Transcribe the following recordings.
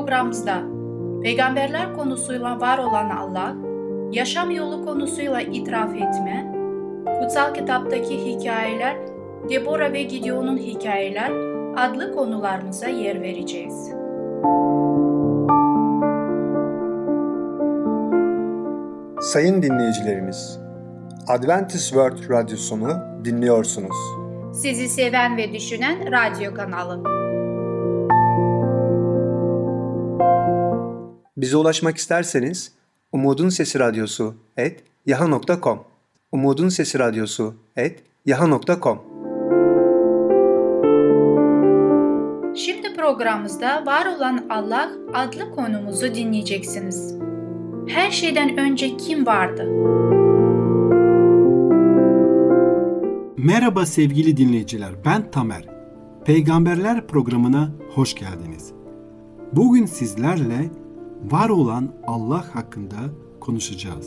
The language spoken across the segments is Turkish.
Programımızda peygamberler konusuyla var olan Allah, yaşam yolu konusuyla itiraf etme, kutsal kitaptaki hikayeler, Deborah ve Gideon'un hikayeler adlı konularımıza yer vereceğiz. Sayın dinleyicilerimiz, Adventist World Radyosunu dinliyorsunuz. Sizi seven ve düşünen radyo kanalı. Bize ulaşmak isterseniz Umutun Sesi Radyosu et yaha.com Umutun Sesi Radyosu et yaha.com Şimdi programımızda Var olan Allah adlı konumuzu dinleyeceksiniz. Her şeyden önce kim vardı? Merhaba sevgili dinleyiciler, ben Tamer. Peygamberler programına hoş geldiniz. Bugün sizlerle var olan Allah hakkında konuşacağız.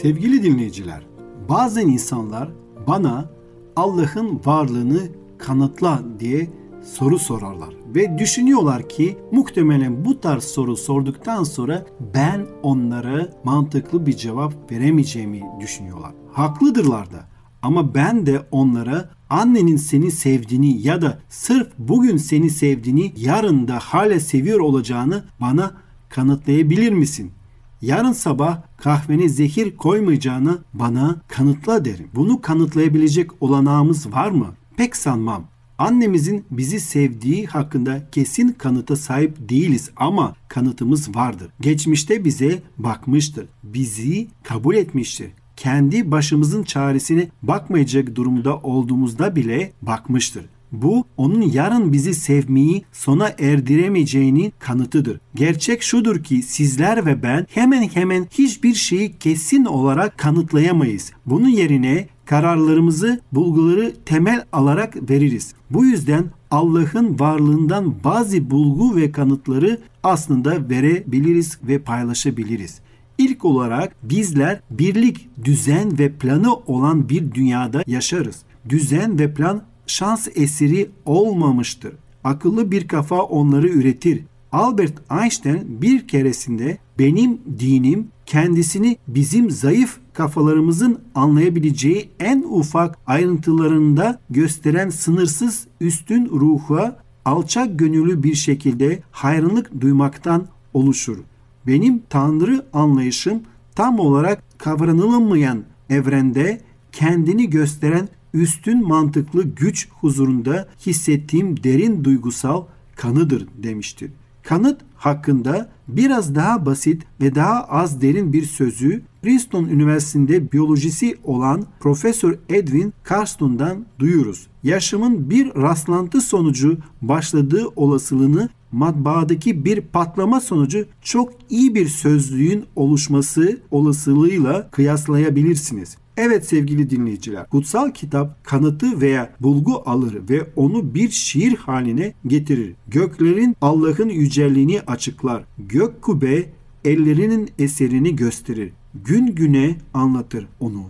Sevgili dinleyiciler, bazen insanlar bana Allah'ın varlığını kanıtla diye soru sorarlar ve düşünüyorlar ki muhtemelen bu tarz soru sorduktan sonra ben onlara mantıklı bir cevap veremeyeceğimi düşünüyorlar. Haklıdırlar da ama ben de onlara annenin seni sevdiğini ya da sırf bugün seni sevdiğini yarın da hala seviyor olacağını bana kanıtlayabilir misin? Yarın sabah kahvene zehir koymayacağını bana kanıtla derim. Bunu kanıtlayabilecek olanağımız var mı? Pek sanmam. Annemizin bizi sevdiği hakkında kesin kanıta sahip değiliz ama kanıtımız vardır. Geçmişte bize bakmıştır. Bizi kabul etmiştir. Kendi başımızın çaresine bakmayacak durumda olduğumuzda bile bakmıştır. Bu onun yarın bizi sevmeyi sona erdiremeyeceğinin kanıtıdır. Gerçek şudur ki sizler ve ben hemen hemen hiçbir şeyi kesin olarak kanıtlayamayız. Bunun yerine kararlarımızı, bulguları temel alarak veririz. Bu yüzden Allah'ın varlığından bazı bulgu ve kanıtları aslında verebiliriz ve paylaşabiliriz. İlk olarak bizler birlik, düzen ve planı olan bir dünyada yaşarız. Düzen ve plan şans eseri olmamıştır. Akıllı bir kafa onları üretir. Albert Einstein bir keresinde benim dinim kendisini bizim zayıf kafalarımızın anlayabileceği en ufak ayrıntılarında gösteren sınırsız üstün ruha alçak gönüllü bir şekilde hayranlık duymaktan oluşur. Benim Tanrı anlayışım tam olarak kavranılamayan evrende kendini gösteren üstün mantıklı güç huzurunda hissettiğim derin duygusal kanıdır demiştir. Kanıt hakkında biraz daha basit ve daha az derin bir sözü Princeton Üniversitesi'nde biyolojisi olan Profesör Edwin Carston'dan duyuyoruz. Yaşamın bir rastlantı sonucu başladığı olasılığını matbaadaki bir patlama sonucu çok iyi bir sözlüğün oluşması olasılığıyla kıyaslayabilirsiniz. Evet sevgili dinleyiciler, kutsal kitap kanıtı veya bulgu alır ve onu bir şiir haline getirir. Göklerin Allah'ın yücelliğini açıklar. Gök kubbe ellerinin eserini gösterir. Gün güne anlatır onu.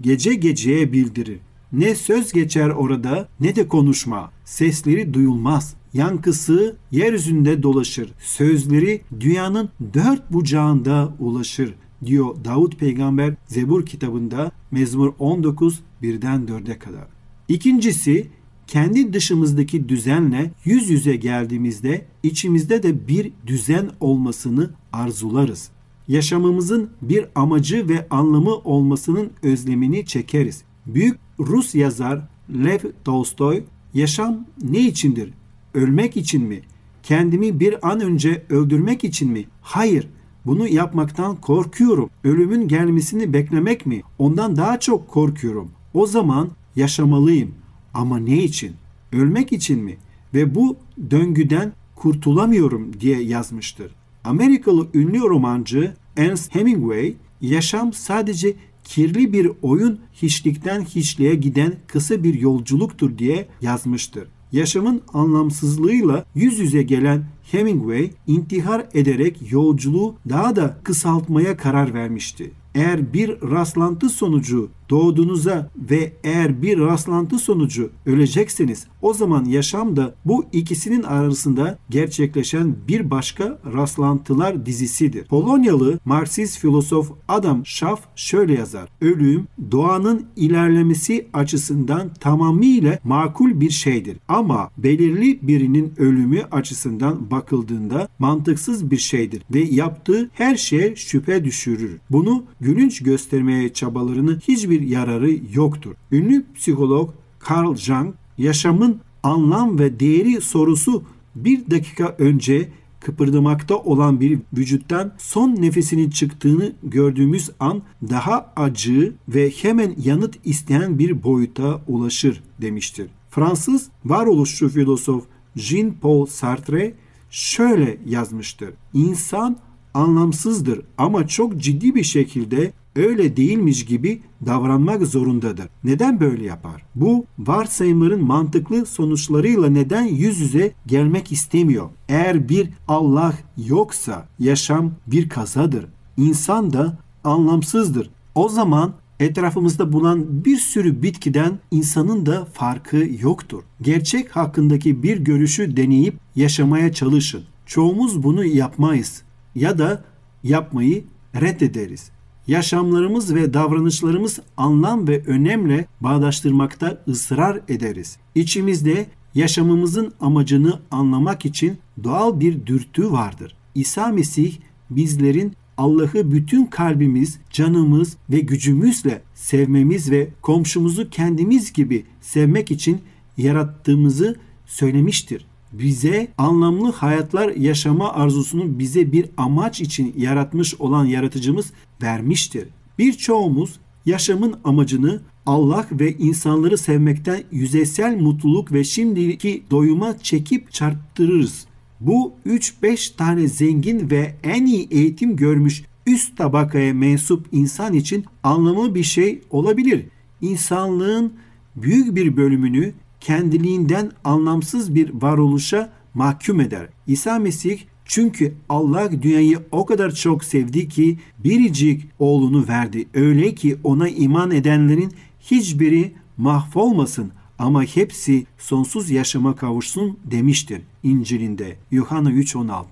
Gece geceye bildirir. Ne söz geçer orada ne de konuşma. Sesleri duyulmaz. Yankısı yeryüzünde dolaşır. Sözleri dünyanın dört bucağında ulaşır diyor Davut peygamber Zebur kitabında Mezmur 19 birden 4'e kadar. İkincisi kendi dışımızdaki düzenle yüz yüze geldiğimizde içimizde de bir düzen olmasını arzularız. Yaşamımızın bir amacı ve anlamı olmasının özlemini çekeriz. Büyük Rus yazar Lev Tolstoy yaşam ne içindir? Ölmek için mi? Kendimi bir an önce öldürmek için mi? Hayır, bunu yapmaktan korkuyorum. Ölümün gelmesini beklemek mi? Ondan daha çok korkuyorum. O zaman yaşamalıyım. Ama ne için? Ölmek için mi? Ve bu döngüden kurtulamıyorum diye yazmıştır. Amerikalı ünlü romancı Ernest Hemingway, yaşam sadece kirli bir oyun hiçlikten hiçliğe giden kısa bir yolculuktur diye yazmıştır. Yaşamın anlamsızlığıyla yüz yüze gelen Hemingway intihar ederek yolculuğu daha da kısaltmaya karar vermişti. Eğer bir rastlantı sonucu doğduğunuza ve eğer bir rastlantı sonucu ölecekseniz o zaman yaşam da bu ikisinin arasında gerçekleşen bir başka rastlantılar dizisidir. Polonyalı Marksist filozof Adam Schaff şöyle yazar. Ölüm doğanın ilerlemesi açısından tamamıyla makul bir şeydir. Ama belirli birinin ölümü açısından bakıldığında mantıksız bir şeydir ve yaptığı her şeye şüphe düşürür. Bunu gülünç göstermeye çabalarını hiçbir yararı yoktur. Ünlü psikolog Carl Jung yaşamın anlam ve değeri sorusu bir dakika önce kıpırdamakta olan bir vücuttan son nefesinin çıktığını gördüğümüz an daha acı ve hemen yanıt isteyen bir boyuta ulaşır demiştir. Fransız varoluşçu filozof Jean-Paul Sartre şöyle yazmıştır. İnsan anlamsızdır ama çok ciddi bir şekilde öyle değilmiş gibi davranmak zorundadır. Neden böyle yapar? Bu varsayımların mantıklı sonuçlarıyla neden yüz yüze gelmek istemiyor? Eğer bir Allah yoksa yaşam bir kazadır. İnsan da anlamsızdır. O zaman etrafımızda bulunan bir sürü bitkiden insanın da farkı yoktur. Gerçek hakkındaki bir görüşü deneyip yaşamaya çalışın. Çoğumuz bunu yapmayız ya da yapmayı reddederiz. Yaşamlarımız ve davranışlarımız anlam ve önemle bağdaştırmakta ısrar ederiz. İçimizde yaşamımızın amacını anlamak için doğal bir dürtü vardır. İsa Mesih bizlerin Allah'ı bütün kalbimiz, canımız ve gücümüzle sevmemiz ve komşumuzu kendimiz gibi sevmek için yarattığımızı söylemiştir. Bize anlamlı hayatlar yaşama arzusunu bize bir amaç için yaratmış olan yaratıcımız vermiştir. Birçoğumuz yaşamın amacını Allah ve insanları sevmekten yüzeysel mutluluk ve şimdiki doyuma çekip çarptırırız. Bu 3-5 tane zengin ve en iyi eğitim görmüş üst tabakaya mensup insan için anlamlı bir şey olabilir. İnsanlığın büyük bir bölümünü kendiliğinden anlamsız bir varoluşa mahkum eder. İsa Mesih çünkü Allah dünyayı o kadar çok sevdi ki biricik oğlunu verdi. Öyle ki ona iman edenlerin hiçbiri mahvolmasın ama hepsi sonsuz yaşama kavuşsun demiştir İncil'inde Yuhanna 3.16.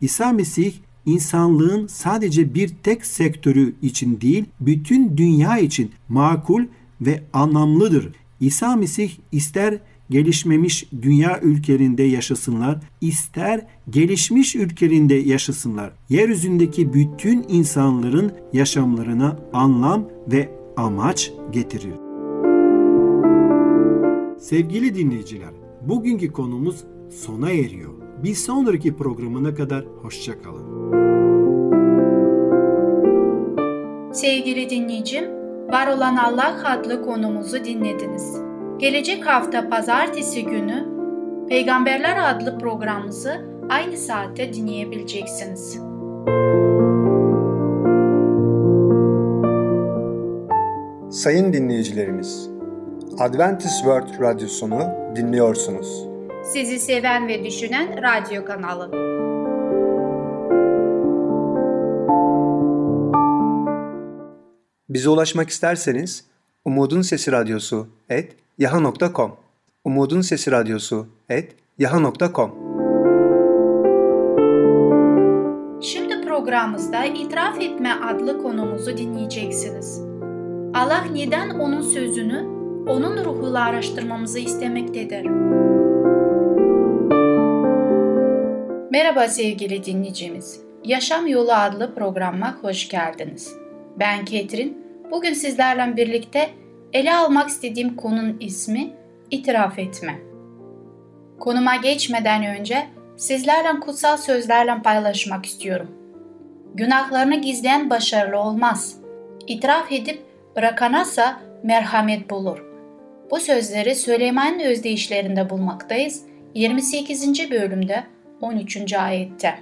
İsa Mesih insanlığın sadece bir tek sektörü için değil bütün dünya için makul ve anlamlıdır. İsa Mesih ister gelişmemiş dünya ülkelerinde yaşasınlar, ister gelişmiş ülkelerinde yaşasınlar. Yeryüzündeki bütün insanların yaşamlarına anlam ve amaç getirir. Sevgili dinleyiciler, bugünkü konumuz sona eriyor. Bir sonraki programına kadar hoşçakalın. Sevgili dinleyicim, Var olan Allah adlı konumuzu dinlediniz. Gelecek hafta pazartesi günü Peygamberler adlı programımızı aynı saatte dinleyebileceksiniz. Sayın dinleyicilerimiz, Adventist World Radyosunu dinliyorsunuz. Sizi seven ve düşünen radyo kanalı. Bize ulaşmak isterseniz Umutun Sesi Radyosu et yaha.com Umutun Sesi Radyosu et yaha.com Şimdi programımızda İtiraf Etme adlı konumuzu dinleyeceksiniz. Allah neden onun sözünü, onun ruhuyla araştırmamızı istemektedir? Merhaba sevgili dinleyicimiz. Yaşam Yolu adlı programa hoş geldiniz. Ben Ketrin. Bugün sizlerle birlikte ele almak istediğim konunun ismi itiraf etme. Konuma geçmeden önce sizlerle kutsal sözlerle paylaşmak istiyorum. Günahlarını gizleyen başarılı olmaz. İtiraf edip bırakanasa merhamet bulur. Bu sözleri Süleyman'ın özdeyişlerinde bulmaktayız. 28. bölümde 13. ayette.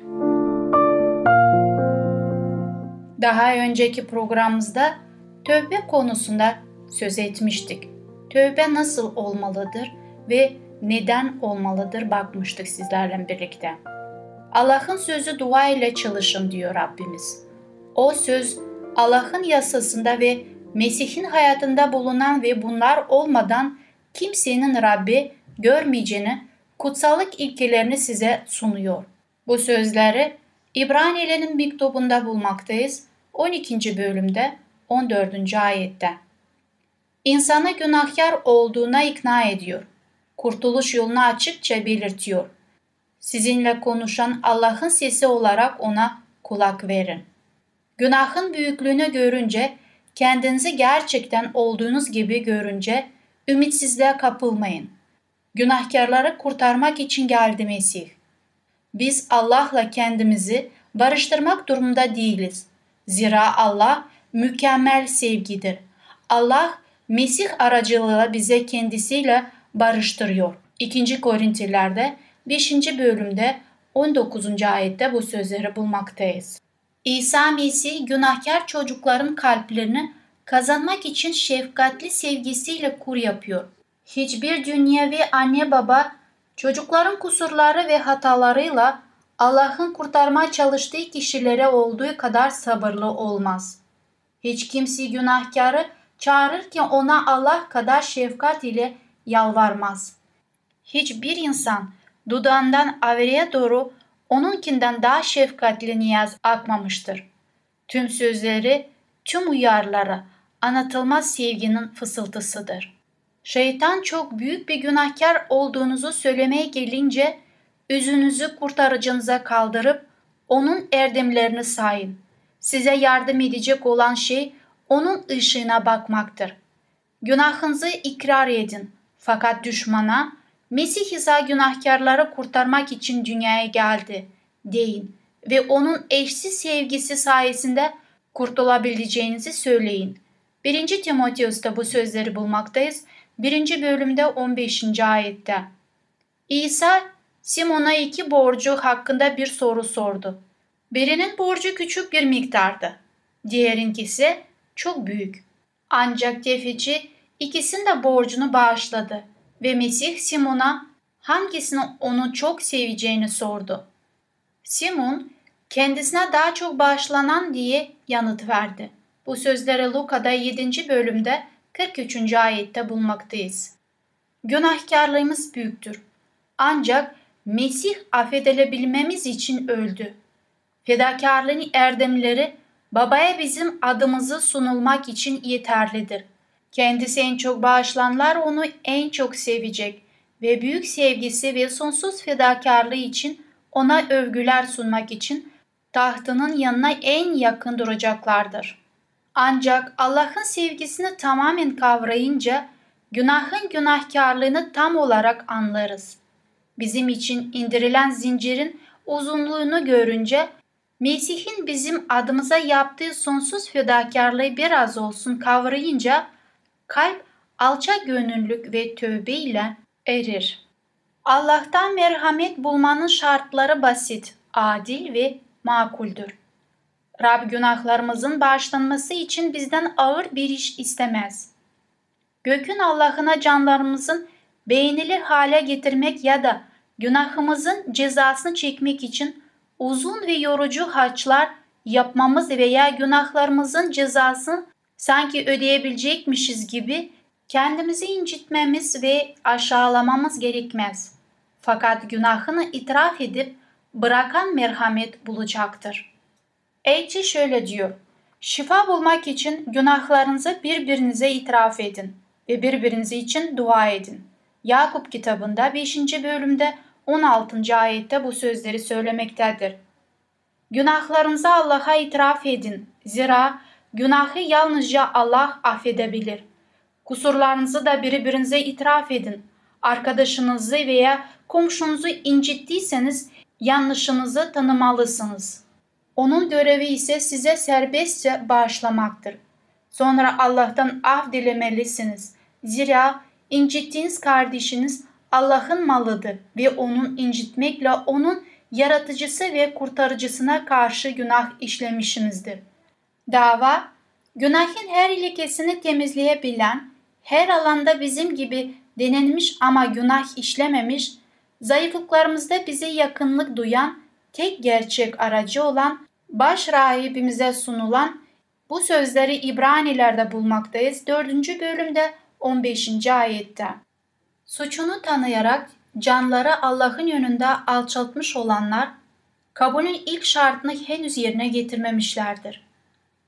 Daha önceki programımızda tövbe konusunda söz etmiştik. Tövbe nasıl olmalıdır ve neden olmalıdır bakmıştık sizlerle birlikte. Allah'ın sözü dua ile çalışın diyor Rabbimiz. O söz Allah'ın yasasında ve Mesih'in hayatında bulunan ve bunlar olmadan kimsenin Rabbi görmeyeceğini kutsallık ilkelerini size sunuyor. Bu sözleri İbranilerin mektubunda bulmaktayız 12. bölümde 14. ayette. İnsanı günahkar olduğuna ikna ediyor. Kurtuluş yolunu açıkça belirtiyor. Sizinle konuşan Allah'ın sesi olarak ona kulak verin. Günahın büyüklüğünü görünce, kendinizi gerçekten olduğunuz gibi görünce ümitsizliğe kapılmayın. Günahkarları kurtarmak için geldi Mesih. Biz Allah'la kendimizi barıştırmak durumunda değiliz. Zira Allah mükemmel sevgidir. Allah Mesih aracılığıyla bize kendisiyle barıştırıyor. 2. Korintilerde 5. bölümde 19. ayette bu sözleri bulmaktayız. İsa Mesih günahkar çocukların kalplerini kazanmak için şefkatli sevgisiyle kur yapıyor. Hiçbir dünyevi anne baba çocukların kusurları ve hatalarıyla Allah'ın kurtarmaya çalıştığı kişilere olduğu kadar sabırlı olmaz. Hiç kimse günahkarı çağırırken ona Allah kadar şefkat ile yalvarmaz. Hiçbir insan dudağından averiye doğru onunkinden daha şefkatli niyaz akmamıştır. Tüm sözleri, tüm uyarları anlatılmaz sevginin fısıltısıdır. Şeytan çok büyük bir günahkar olduğunuzu söylemeye gelince yüzünüzü kurtarıcınıza kaldırıp onun erdemlerini sayın. Size yardım edecek olan şey onun ışığına bakmaktır. Günahınızı ikrar edin. Fakat düşmana Mesih İsa günahkarları kurtarmak için dünyaya geldi deyin ve onun eşsiz sevgisi sayesinde kurtulabileceğinizi söyleyin. 1. Timoteus'ta bu sözleri bulmaktayız. 1. bölümde 15. ayette. İsa Simon'a iki borcu hakkında bir soru sordu. Birinin borcu küçük bir miktardı. Diğerinkisi çok büyük. Ancak tefeci ikisinin de borcunu bağışladı ve Mesih Simon'a hangisini onu çok seveceğini sordu. Simon kendisine daha çok bağışlanan diye yanıt verdi. Bu sözleri Luka'da 7. bölümde 43. ayette bulmaktayız. Günahkarlığımız büyüktür. Ancak Mesih affedilebilmemiz için öldü. Fedakarlığın erdemleri babaya bizim adımızı sunulmak için yeterlidir. Kendisi en çok bağışlanlar onu en çok sevecek ve büyük sevgisi ve sonsuz fedakarlığı için ona övgüler sunmak için tahtının yanına en yakın duracaklardır. Ancak Allah'ın sevgisini tamamen kavrayınca günahın günahkarlığını tam olarak anlarız. Bizim için indirilen zincirin uzunluğunu görünce Mesih'in bizim adımıza yaptığı sonsuz fedakarlığı biraz olsun kavrayınca kalp alçak gönüllülük ve tövbe ile erir. Allah'tan merhamet bulmanın şartları basit, adil ve makuldür. Rab günahlarımızın bağışlanması için bizden ağır bir iş istemez. Gökün Allah'ına canlarımızın beğenilir hale getirmek ya da günahımızın cezasını çekmek için uzun ve yorucu harçlar yapmamız veya günahlarımızın cezasını sanki ödeyebilecekmişiz gibi kendimizi incitmemiz ve aşağılamamız gerekmez. Fakat günahını itiraf edip bırakan merhamet bulacaktır. Elçi şöyle diyor. Şifa bulmak için günahlarınızı birbirinize itiraf edin ve birbirinize için dua edin. Yakup kitabında 5. bölümde 16. ayette bu sözleri söylemektedir. Günahlarınızı Allah'a itiraf edin. Zira günahı yalnızca Allah affedebilir. Kusurlarınızı da birbirinize itiraf edin. Arkadaşınızı veya komşunuzu incittiyseniz yanlışınızı tanımalısınız. Onun görevi ise size serbestçe bağışlamaktır. Sonra Allah'tan af dilemelisiniz. Zira incittiğiniz kardeşiniz Allah'ın malıdır ve onun incitmekle onun yaratıcısı ve kurtarıcısına karşı günah işlemişimizdir. Dava, günahın her ilkesini temizleyebilen, her alanda bizim gibi denenmiş ama günah işlememiş, zayıflıklarımızda bize yakınlık duyan, tek gerçek aracı olan, baş rahibimize sunulan bu sözleri İbranilerde bulmaktayız. 4. bölümde 15. ayette. Suçunu tanıyarak canları Allah'ın yönünde alçaltmış olanlar, kabulün ilk şartını henüz yerine getirmemişlerdir.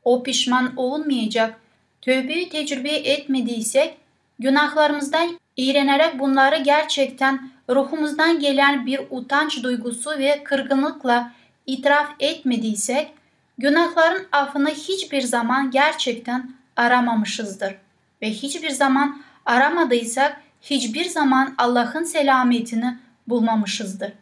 O pişman olunmayacak, tövbeyi tecrübe etmediysek, günahlarımızdan iğrenerek bunları gerçekten ruhumuzdan gelen bir utanç duygusu ve kırgınlıkla itiraf etmediysek, günahların affını hiçbir zaman gerçekten aramamışızdır. Ve hiçbir zaman aramadıysak hiçbir zaman Allah'ın selametini bulmamışızdır.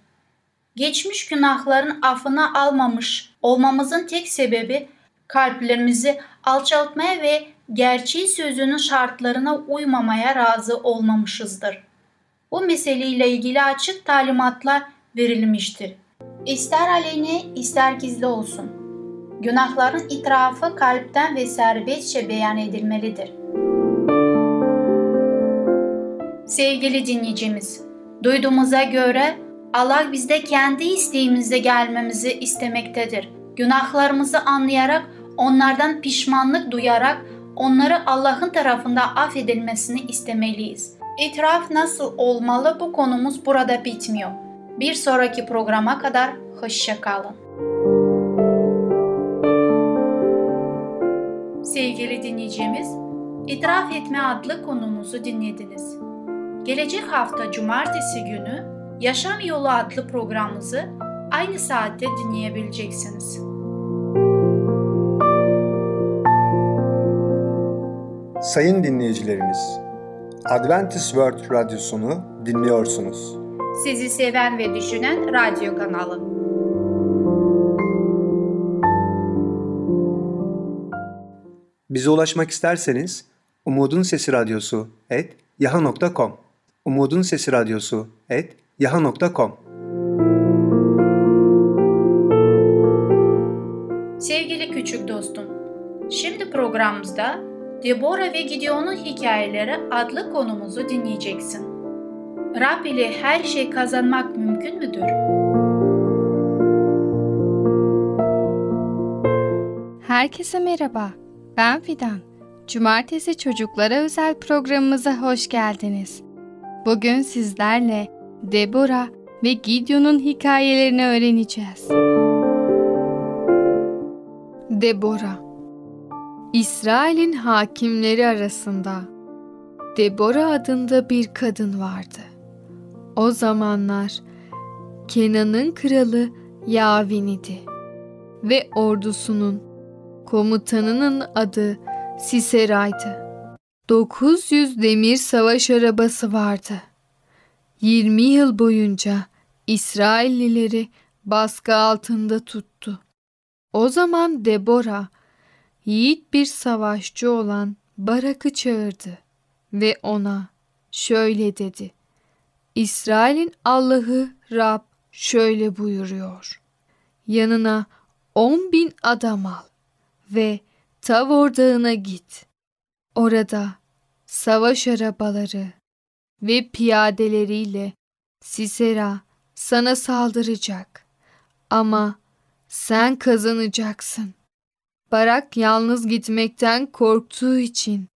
Geçmiş günahların affını almamış olmamızın tek sebebi kalplerimizi alçaltmaya ve gerçeği sözünün şartlarına uymamaya razı olmamışızdır. Bu meseleyle ilgili açık talimatlar verilmiştir. İster aleyhine ister gizli olsun. Günahların itirafı kalpten ve serbestçe beyan edilmelidir. Sevgili dinleyicimiz, duyduğumuza göre Allah bizde kendi isteğimizde gelmemizi istemektedir. Günahlarımızı anlayarak, onlardan pişmanlık duyarak onları Allah'ın tarafında affedilmesini istemeliyiz. İtiraf nasıl olmalı bu konumuz burada bitmiyor. Bir sonraki programa kadar hoşça kalın. Sevgili dinleyicimiz, İtiraf Etme adlı konumuzu dinlediniz. Gelecek hafta cumartesi günü Yaşam Yolu adlı programımızı aynı saatte dinleyebileceksiniz. Sayın dinleyicilerimiz, Adventist World Radyosunu dinliyorsunuz. Sizi seven ve düşünen radyo kanalı. Bize ulaşmak isterseniz Umutun Sesi Radyosu et yaha.com Umutun Sesi Radyosu et yaha.com Sevgili küçük dostum, şimdi programımızda Deborah ve Gideon'un hikayeleri adlı konumuzu dinleyeceksin. Rab ile her şey kazanmak mümkün müdür? Herkese merhaba. Ben Fidan. Cumartesi çocuklara özel programımıza hoş geldiniz. Bugün sizlerle Deborah ve Gideon'un hikayelerini öğreneceğiz. Deborah İsrail'in hakimleri arasında Deborah adında bir kadın vardı. O zamanlar Kenan'ın kralı Yavin idi ve ordusunun komutanının adı Sisera'ydı. 900 demir savaş arabası vardı. 20 yıl boyunca İsraillileri baskı altında tuttu. O zaman Deborah yiğit bir savaşçı olan Barak'ı çağırdı ve ona şöyle dedi. İsrail'in Allah'ı Rab şöyle buyuruyor. Yanına on bin adam al ve Tavor Dağı'na git. Orada savaş arabaları ve piyadeleriyle Sisera sana saldıracak. Ama sen kazanacaksın. Barak yalnız gitmekten korktuğu için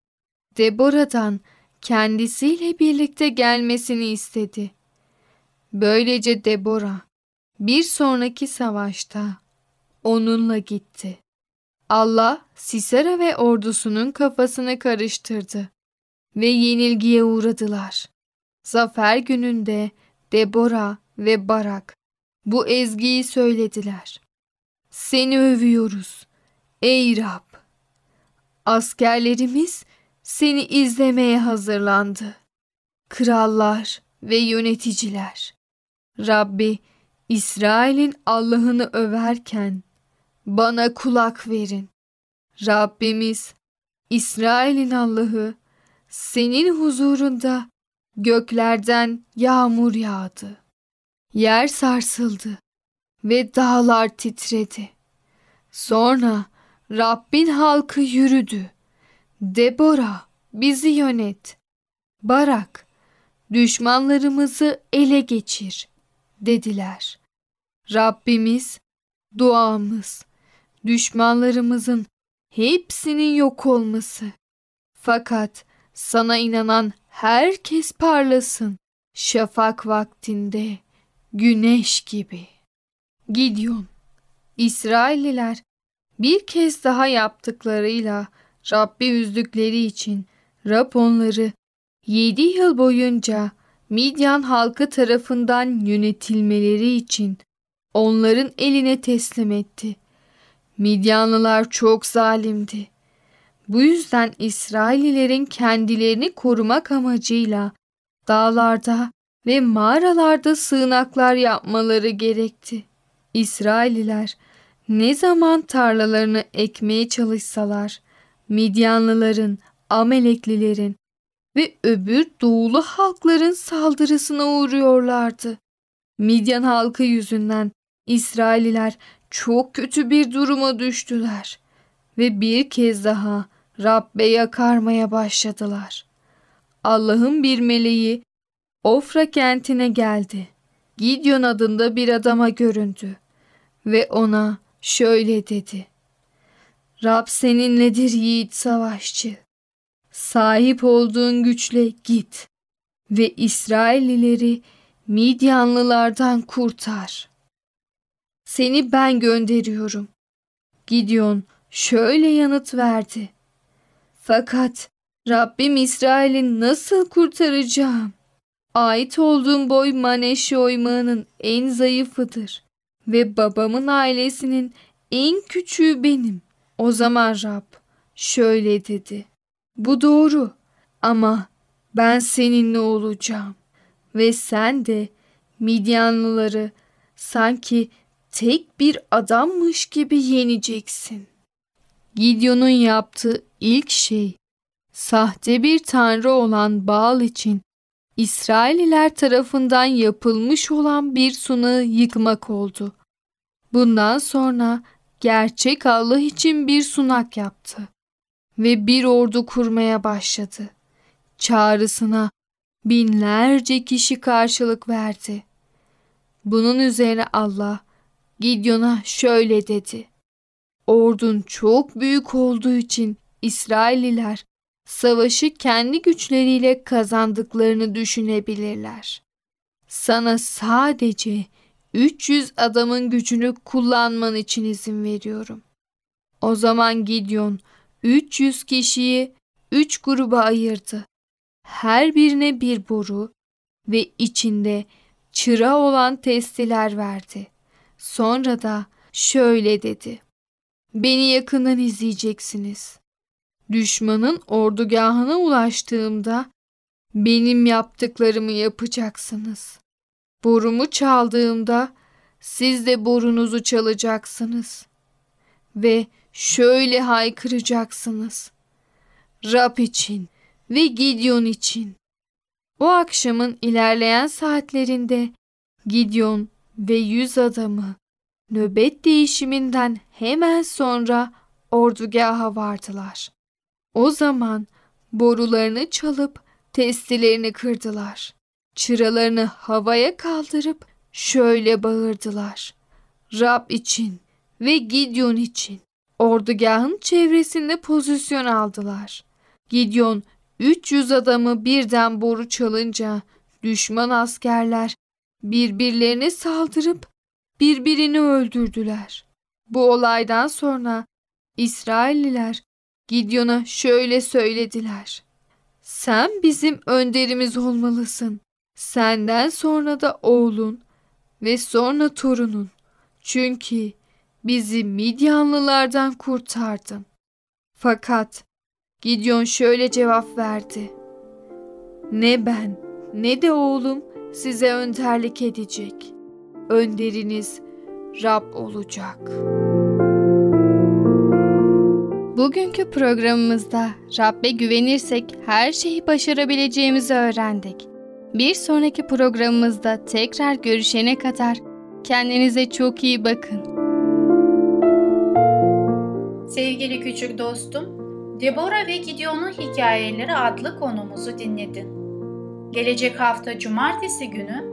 Deborah'dan kendisiyle birlikte gelmesini istedi. Böylece Deborah bir sonraki savaşta onunla gitti. Allah Sisera ve ordusunun kafasını karıştırdı ve yenilgiye uğradılar. Zafer gününde Deborah ve Barak bu ezgiyi söylediler. Seni övüyoruz ey Rab. Askerlerimiz seni izlemeye hazırlandı. Krallar ve yöneticiler. Rabbi İsrail'in Allah'ını överken bana kulak verin. Rabbimiz İsrail'in Allah'ı senin huzurunda göklerden yağmur yağdı. Yer sarsıldı ve dağlar titredi. Sonra Rabbin halkı yürüdü. Debora bizi yönet. Barak düşmanlarımızı ele geçir dediler. Rabbimiz duamız düşmanlarımızın hepsinin yok olması. Fakat sana inanan herkes parlasın. Şafak vaktinde güneş gibi. Gideon İsrailliler bir kez daha yaptıklarıyla Rabbi üzdükleri için Rab onları yedi yıl boyunca Midyan halkı tarafından yönetilmeleri için onların eline teslim etti. Midyanlılar çok zalimdi. Bu yüzden İsraillilerin kendilerini korumak amacıyla dağlarda ve mağaralarda sığınaklar yapmaları gerekti. İsrailliler ne zaman tarlalarını ekmeye çalışsalar, Midyanlıların, Ameleklilerin ve öbür doğulu halkların saldırısına uğruyorlardı. Midyan halkı yüzünden İsrailliler çok kötü bir duruma düştüler ve bir kez daha Rabbe yakarmaya başladılar. Allah'ın bir meleği Ofra kentine geldi. Gideon adında bir adama göründü ve ona şöyle dedi. Rab seninledir yiğit savaşçı. Sahip olduğun güçle git ve İsraillileri Midyanlılardan kurtar. Seni ben gönderiyorum. Gideon şöyle yanıt verdi. Fakat Rabbim İsrail'i nasıl kurtaracağım? Ait olduğum boy Maneşe oymağının en zayıfıdır ve babamın ailesinin en küçüğü benim. O zaman Rab şöyle dedi. Bu doğru ama ben seninle olacağım ve sen de Midyanlıları sanki tek bir adammış gibi yeneceksin. Gideon'un yaptığı ilk şey sahte bir tanrı olan Baal için İsraililer tarafından yapılmış olan bir sunağı yıkmak oldu. Bundan sonra gerçek Allah için bir sunak yaptı ve bir ordu kurmaya başladı. Çağrısına binlerce kişi karşılık verdi. Bunun üzerine Allah Gideon'a şöyle dedi. Ordun çok büyük olduğu için İsrailliler savaşı kendi güçleriyle kazandıklarını düşünebilirler. Sana sadece 300 adamın gücünü kullanman için izin veriyorum. O zaman Gideon 300 kişiyi 3 gruba ayırdı. Her birine bir boru ve içinde çıra olan testiler verdi. Sonra da şöyle dedi. Beni yakından izleyeceksiniz. Düşmanın ordugahına ulaştığımda benim yaptıklarımı yapacaksınız. Borumu çaldığımda siz de borunuzu çalacaksınız. Ve şöyle haykıracaksınız. Rab için ve Gideon için. O akşamın ilerleyen saatlerinde Gideon ve yüz adamı nöbet değişiminden hemen sonra ordugaha vardılar. O zaman borularını çalıp testilerini kırdılar. Çıralarını havaya kaldırıp şöyle bağırdılar. Rab için ve Gideon için ordugahın çevresinde pozisyon aldılar. Gideon 300 adamı birden boru çalınca düşman askerler birbirlerine saldırıp birbirini öldürdüler. Bu olaydan sonra İsrailliler Gideon'a şöyle söylediler. Sen bizim önderimiz olmalısın. Senden sonra da oğlun ve sonra torunun. Çünkü bizi Midyanlılardan kurtardın. Fakat Gideon şöyle cevap verdi. Ne ben ne de oğlum size önderlik edecek. Önderiniz Rab olacak. Bugünkü programımızda Rab'be güvenirsek her şeyi başarabileceğimizi öğrendik. Bir sonraki programımızda tekrar görüşene kadar Kendinize çok iyi bakın. Sevgili küçük dostum, Deborah ve Gideon'un hikayeleri adlı konumuzu dinledin. Gelecek hafta cumartesi günü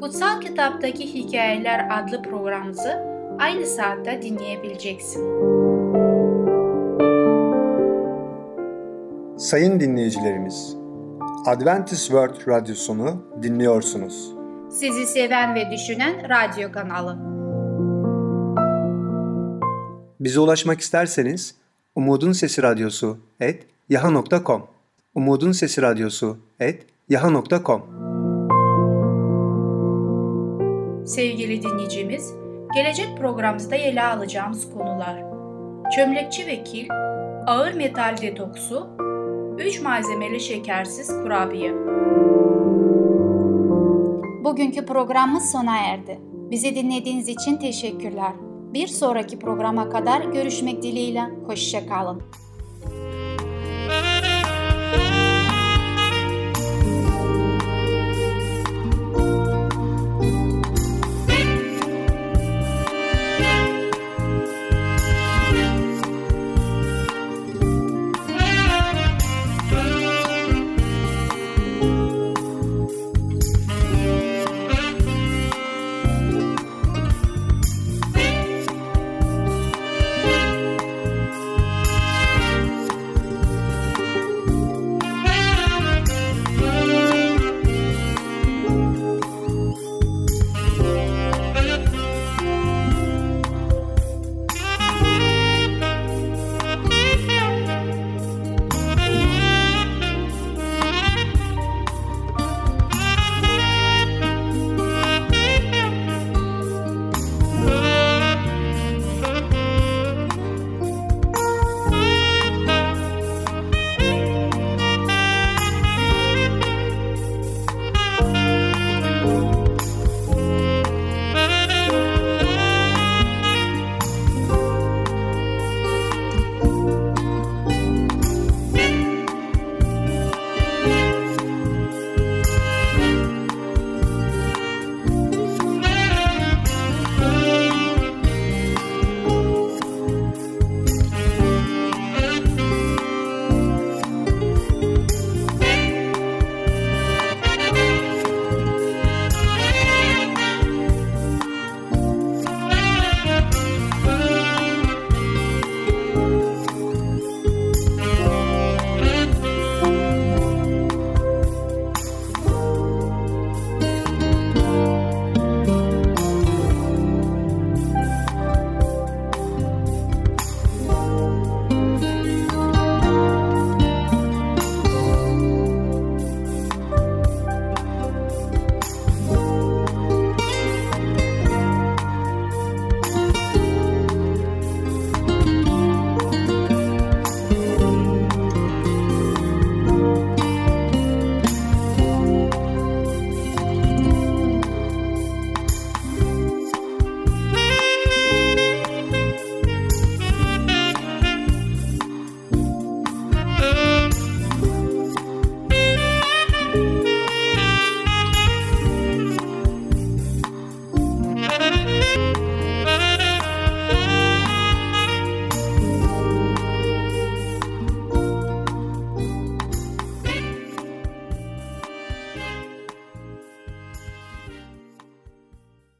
Kutsal Kitaptaki Hikayeler adlı programımızı aynı saatte dinleyebileceksin. Sayın dinleyicilerimiz, Adventist World Radyosunu dinliyorsunuz. Sizi seven ve düşünen radyo kanalı. Bize ulaşmak isterseniz Umutun Sesi Radyosu et yaha.com Umutun Sesi Radyosu et yaha.com Sevgili dinleyicimiz, gelecek programımızda ele alacağımız konular Çömlekçi ve kil, ağır metal detoksu, 3 malzemeli şekersiz kurabiye. Bugünkü programımız sona erdi. Bizi dinlediğiniz için teşekkürler. Bir sonraki programa kadar görüşmek dileğiyle. Hoşçakalın.